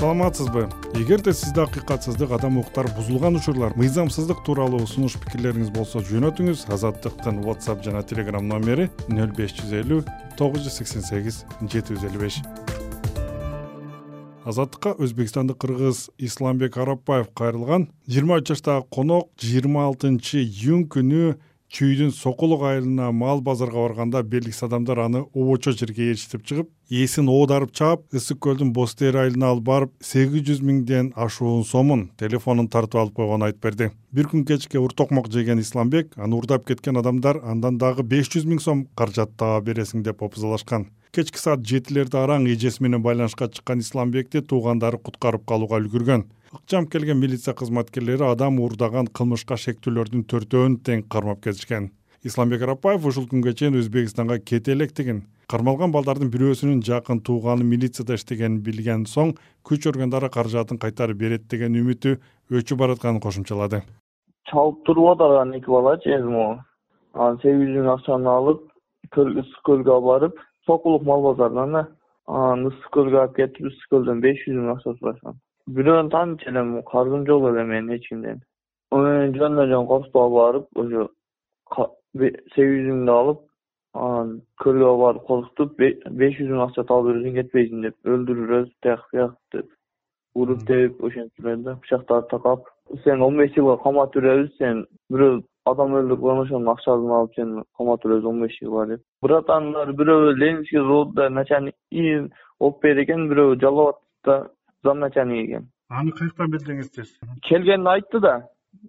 саламатсызбы? Эгерде сизде акыйкатсыздык адам укуктары бузулган учурлар мыйзамсыздык тууралуу сунуш пикирлериңиз болсо жөнөтүңүз азаттыктын whatsapp жана telegram номери нөл беш жүз элүү тогуз жүз сексен сегиз жети жүз элүү беш. Азаттыкка өзбекстандык кыргыз исламбек арапбаев кайрылган жыйырма үч жаштагы конок жыйырма алтынчы июнь күнү чүйдүн сокулук айылына мал базарга барганда белгисиз адамдар аны обочо жерге ээрчитип чыгып ээсин оодарып чаап ысык көлдүн боз тери айылына алып барып сегиз жүз миңден ашуун сомун телефонун тартып алып койгонун айтып берди. Бир күн кечке ур токмок жеген исламбек аны урдап кеткен адамдар андан дагы беш жүз миң сом каражат таба бересиң деп опузалашкан кечки саат жетилерде араң эжеси менен байланышка чыккан исламбекти туугандары куткарып калууга үлгүргөн ыкчам келген милиция кызматкерлери адам уурдаган кылмышка шектүүлөрдүн төртөөүн тең кармап кетишкен исламбек арапбаев ушул күнгө чейин өзбекстанга кете электигин кармалган балдардын бирөөсүнүн жакын тууганы милицияда иштегенин билген соң күч органдары каражатын кайтарып берет деген үмүтү өчүп баратканын кошумчалады. Чалып туруп атаган эки балачы эми могу анан сегиз жүз миң акчаны алып ысык көлгө алып барып сокулук мал базарынан да анан ысык көлгө алып кетип ысык көлдөн беш жүз миң акча сурашкан бирөөнү таанычу элем каржым жок эле менин эч кимден мен жөн эле коркутпай барып ошо сегиз жүз миңди алып анан көлгө алып барып коркутуп беш жүз миң акча табып бересиң кетпейсиң деп өлтүрүрөбүз тияк бияк деп уруп терип ошентип эле да пычактарды такап. Сени он беш жылга каматып беребиз сен бирөө адам өлтүрүп койгон ошонун акчасын алып сени каматып беребиз он беш жылга деп. Братандары бирөө ленинский заводдо начальник болуп берет экен бирөө жалал абадта зам начальник экен аны каяктан билдиңиз тез келгенин айтты да.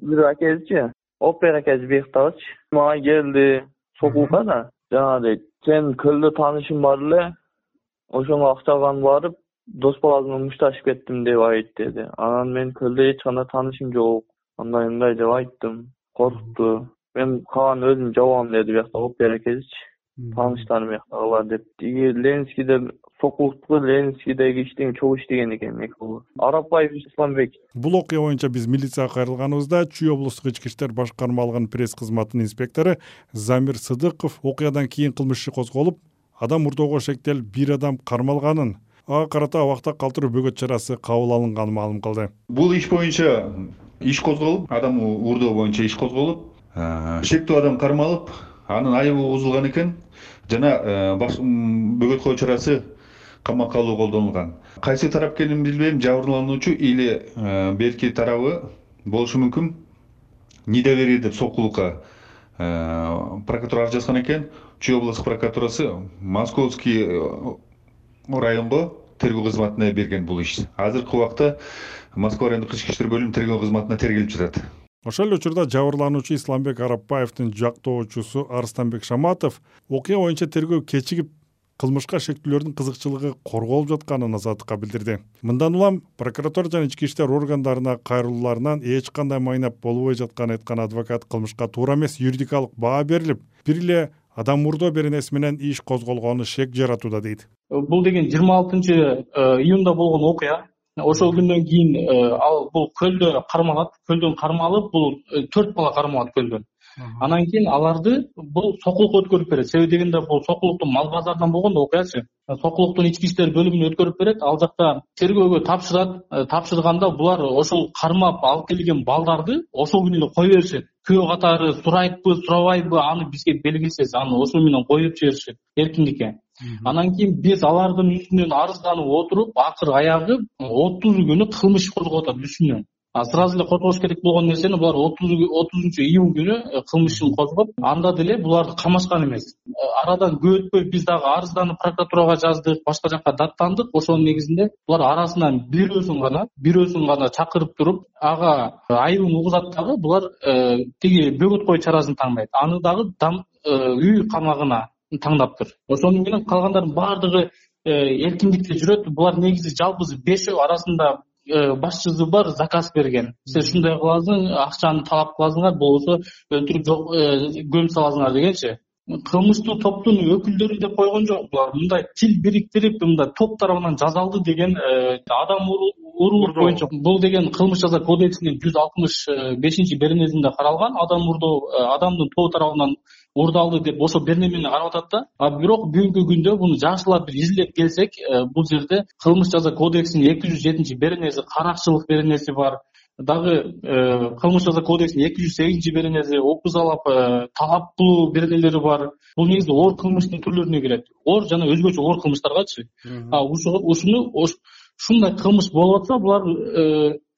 Бир акебизчи опер акебиз быяктагычы мага келди сокулукка да. Жанагындай сенин көлдө таанышың бар эле ошого акча алганы барып дос баласың менен мушташып кеттим деп айт деди. Анан мен көлдө эч кандай таанышым жок андай мындай деп айттым. Коркутту мен калганын өзүм жабам деди биякта опер акебизчи тааныштарым бар деп. Тиги ленинскийде сокулуктуку ленинскийдеги иштеген чогуу иштеген экен эки боло арапбаев исламбек. Бул окуя боюнча биз милицияга кайрылганыбызда чүй облустук ички иштер башкармалыгынын пресс кызматынын инспектору замир сыдыков окуядан кийин кылмыш иши козголуп адам мурдоого шектелип бир адам кармалганын ага карата абакта калтыруу бөгөт чарасы кабыл алынганын маалым кылды. Бул иш боюнча иш козголуп адам уурдоо боюнча иш козголуп шектүү адам кармалып анын айыбы бузулган экен. Жана бөгөт коюу чарасы камакка алуу колдонулган. Кайсы тарап экенин билбейм жабырлануучу или э, берки тарабы болушу мүмкүн. Недоверие деп сокулукка э, прокуратура арыз жазган экен. Чүй областтык прокуратурасы московский э, районго тергөө кызматына берген бул ишти азыркы убакта москва райондук ички иштер бөлүмү тергөө кызматына тергелип жатат. Ошол эле учурда жабырлануучу исламбек арапбаевдин жактоочусу арыстанбек шаматов окуя боюнча тергөө кечигип кылмышка шектүүлөрдүн кызыкчылыгы корголуп жатканын азаттыкка билдирди. Мындан улам прокуратура жана ички иштер органдарына кайрылууларынан эч кандай майнап болбой жатканын айткан адвокат кылмышка туура эмес юридикалык баа берилип бир эле адам мурдоо беренеси менен иш козголгону шек жаратууда дейт. Бул деген жыйырма алтынчы э, июнда болгон окуя. Ошол күндөн кийин э, ал бул көлдө кармалат. Көлдөн кармалып бул э, төрт бала кармалат көлдөн анан кийин аларды бул сокулукка өткөрүп берет. Себеби дегенде бул сокулуктун мал базарынан болгон да окуячы сокулуктун ички иштер бөлүмүнө өткөрүп берет. Ал жакта тергөөгө тапшырат э, тапшырганда булар ошол кармап алып келген балдарды ошол күнү эле кое беришет күйөө катары сурайтпы сурабайбы аны бизге белгисиз аны ошол менен коюп жиберишет. Эркиндикке анан кийин биз алардын үстүнөн арызданып отуруп акыры аягы отуз күнү кылмыш иш козгоп сразу эле козгош керек болгон нерсени булар отузунчу июнь күнү э, кылмыш ишин козгоп анда деле буларды камашкан эмес. Э, арадан көп өтпөй биз дагы арызданып прокуратурага жаздык башка жака даттандык. Ошонун негизинде булар арасынан бирөөсүн гана бирөөсүн гана чакырып туруп ага айыбын угузат дагы булар э, тиги бөгөт коюу чарасын тандайт аны дагы үй камагына таңдаптыр ошону менен калгандардын баардыгы эркиндикте жүрөт. Булар негизи жалпысы бешөө арасында Э, башчысы бар заказ берген. Сен ушундай кыласың акчаны талап кыласыңар болбосо өлтүрүп э, көмүп саласыңар дегенчи. Кылмыштуу топтун өкүлдөрү деп койгон жок. Булар мындай тил бириктирип мындай топ тарабынан жасалды деген э, адам уруулук боюнча бул деген кылмыш жаза кодексинин жүз алтымыш бешинчи беренесинде каралган. Адам мурдоо адамдын тобу тарабынан уурдалды деп ошо бир немени карап атат да. А бирок бүгүнкү күндө муну жакшылап бир изилдеп келсек э, бул жерде кылмыш жаза кодексинин эки жүз жетинчи беренеси каракчылык беренеси бар. Дагы э, кылмыш жаза кодексинин эки жүз сегизинчи беренеси опузалап э, талап кылуу беренелери бар. Бул негизи оор кылмыштын түрлөрүнө кирет. Оор жана өзгөчө оор кылмыштаргачы. Ушуну ушундай кылмыш болуп атса булар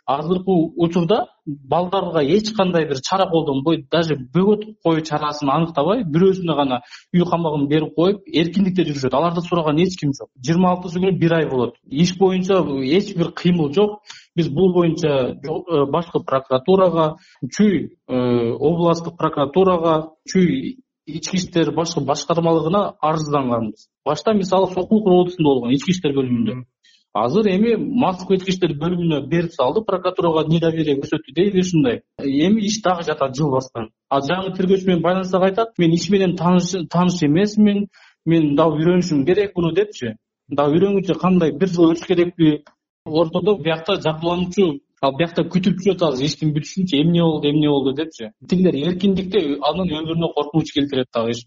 азыркы учурда балдарга эч кандай бир чара колдонбой даже бөгөт коюу чарасын аныктабай бирөөсүнө гана үй камагын берип коюп эркиндикте жүрүшөт. Аларды сураган эч ким жок. Жыйырма алтысы күнү бир ай болот. Иш боюнча эч бир кыймыл жок. Биз бул боюнча э, башкы прокуратурага чүй э, областтык прокуратурага чүй ички иштер башкы башкармалыгына арызданганбыз. Башта мисалы сокулук роодусунда болгон ички иштер бөлүмүндө азыр эми москва ички иштер бөлүмүнө берип салды прокуратурага недоверие көрсөттү дейли ушундай. Эми иш дагы жатат жылбастан ал жаңы тергөөчү менен байланышсак айтат мен иш менен тааныш эмесмин мен дагы үйрөнүшүм керек муну депчи. Дагы үйрөнгүнчө кандай бир жыл өтүш керекпи? Ортодо биякта жабырлануучу ал биякта күтүп жүрөт азыр иштин бүтүшүнчү эмне болду эмне болду депчи. Тигилер эркиндикте анын өмүрүнө коркунуч келтирет дагы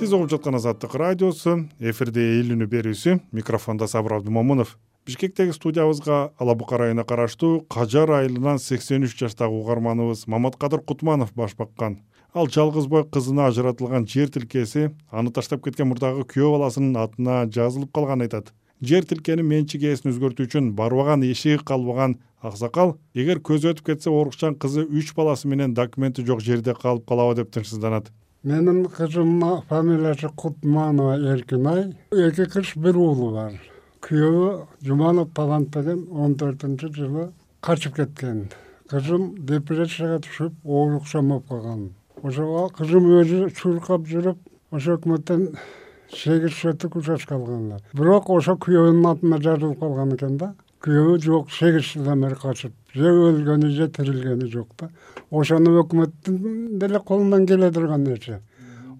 сиз угуп жаткан азаттык радиосу эфирде эл үнү берүүсү микрофондо сабыр абдымомунов бишкектеги студиябызга ала бука районуна караштуу кажар айылынан сексен үч жаштагы угарманыбыз маматкадыр кутманов баш баккан. Ал жалгыз бой кызына ажыратылган жер тилкеси аны таштап кеткен мурдагы күйөө баласынын атына жазылып калганын айтат. Жер тилкенин менчик ээсин өзгөртүү үчүн барбаган эшиги калбаган аксакал эгер көзү өтүп кетсе орукчан кызы үч баласы менен документи жок жерде калып калабы деп тынчсызданат менин кызымдын фамилиясы кутманова эркинай. Эки кыз бир уулу бар. Күйөөү жуманов талант деген он төртүнчү жылы качып кеткен. Кызым депрессияга түшүп оорукчан болуп калган. Ошого кызым өзү чуркап жүрүп ошо өкмөттөн сегиз соттук участка алгандар бирок ошо күйөөнүн атына жазылып калган экен да күйөөү жок сегиз жылдан бери качып же өлгөнү же тирилгени жок да. Ошону өкмөттүн деле колунан келе турган нерсе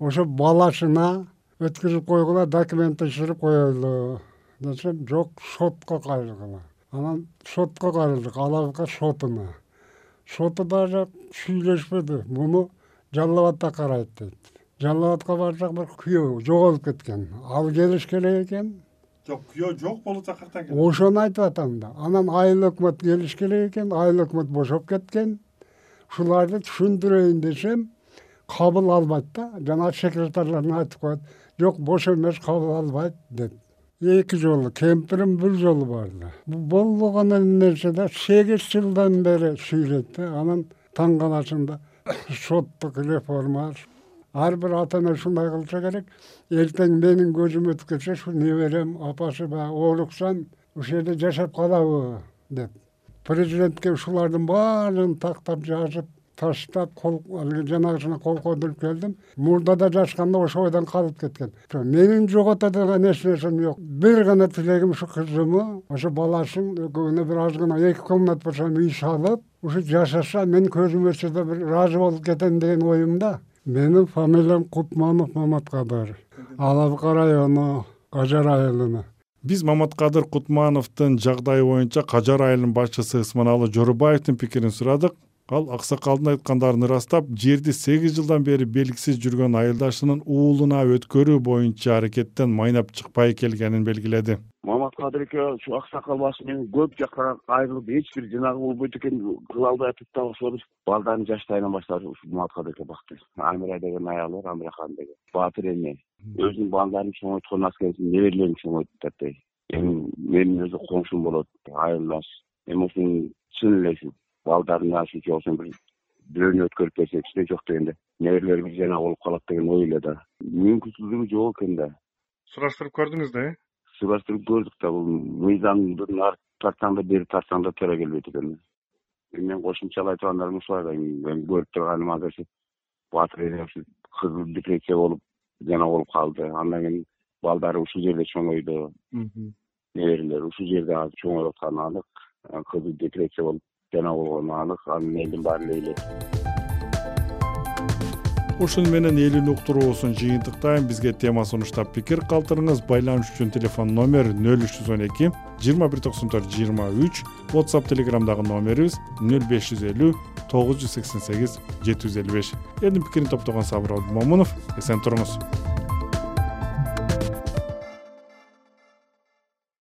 ошо баласына өткүзүп койгула документ тапшырып коелу десем жок сотко кайрылгыла анан сотко кайрылдык алабка сотуна. Соту дагы сүйлөшпөдү муну жалал абадта карайт дейт. Жалал абадка барсак бир күйөө жоголуп кеткен. Ал келиш керек экен жок күйөө жок болуп атса келет ошону айтып атам да. Анан айыл өкмөт келиш керек экен айыл өкмөт бошоп кеткен. Ушуларды түшүндүрөйүн десем кабыл албайт да. Жанагы секретарьларына айтып коет жок бош эмес кабыл албайт деп. Эки жолу кемпирим бир жолу барды болбогон эле нерсе да сегиз жылдан бери сүйлөйт да. Анан таң каласың да соттук реформа ар бир ата эне ушундай кылса керек. Эртең менин көзүм өтүп кетсе ушул неберем апасы баягы ооруксан ушул жерде жашап калабы деп. Президентке ушулардын баарын тактап жазып таштап кол алиги жанагысына кол койдуруп келдим. Мурда да жазганда ошол ойдон калып кеткен. Менин жогото деген эч нерсем жок. Бир гана тилегим ушу кызымы ошо баласын экөөнө бир аз гана эки комната болсо үй салып ушу жашаса мен көзүм өтсө да бир ыраазы болуп кетем деген оюм да менин фамилиям кутманов маматкадыр ала бука району кажар айылына биз маматкадыр кутмановдун жагдайы боюнча кажар айылынын башчысы ысманалы жорубаевдин пикирин сурадык ал аксакалдын айткандарын ырастап жерди сегиз жылдан бери белгисиз жүргөн айылдашынын уулуна өткөрүү боюнча аракеттен майнап чыкпай келгенин белгиледи. Маматкадыр эке ушу аксакал башы менен көп жакка кайрылып эч бир жанагы болбойт экен кыла албай атып да ошону балдарын жаштайынан баштап ушу маматкадыр эке бакты амира деген аялы бар амира ханым деген. Баатыр эне. Өзүнүн балдарын чоңойткон аскерисин неберелерин чоңойтуп атат эми менин өзү коңшум болот айылдаш. Эми ушуну чын эле ушу балдарына ушунча болсо бир бирөөнү өткөрүп берсечичи жок дегенде. Неберелерибиз жанагы болуп калат деген ой эле да. Мүмкүнсүзүгү жок экен да. Сураштырып көрдүңүз да э? Сураштырып көрдүк да бул мыйзамдын ары тартсаң да бери тартсаң да туура келбейт экен да. Мен кошумчалай тургандарым ушулай да мен көрүп турганым азырчы баатыр эне ушу кызы депрессия болуп жана болуп калды. Андан кийин балдары ушул жерде чоңойду. Неберелери ушул жерде азыр чоңоюп атканы анык. Кызы депрессия болуп жана болгону анык анын элин баары эле билет ушуну менен элүүн уктуруубузун жыйынтыктайм бизге тема сунуштап пикир калтырыңыз. Байланыш үчүн телефон номер нөл үч жүз он эки жыйырма бир токсон төрт жыйырма үч. Whatsapp телеграмдагы номерибиз нөл беш жүз элүү тогуз жүз сексен сегиз жети жүз элүү беш. Элдин пикирин топтогон сабыр абдымомунов эсен туруңуз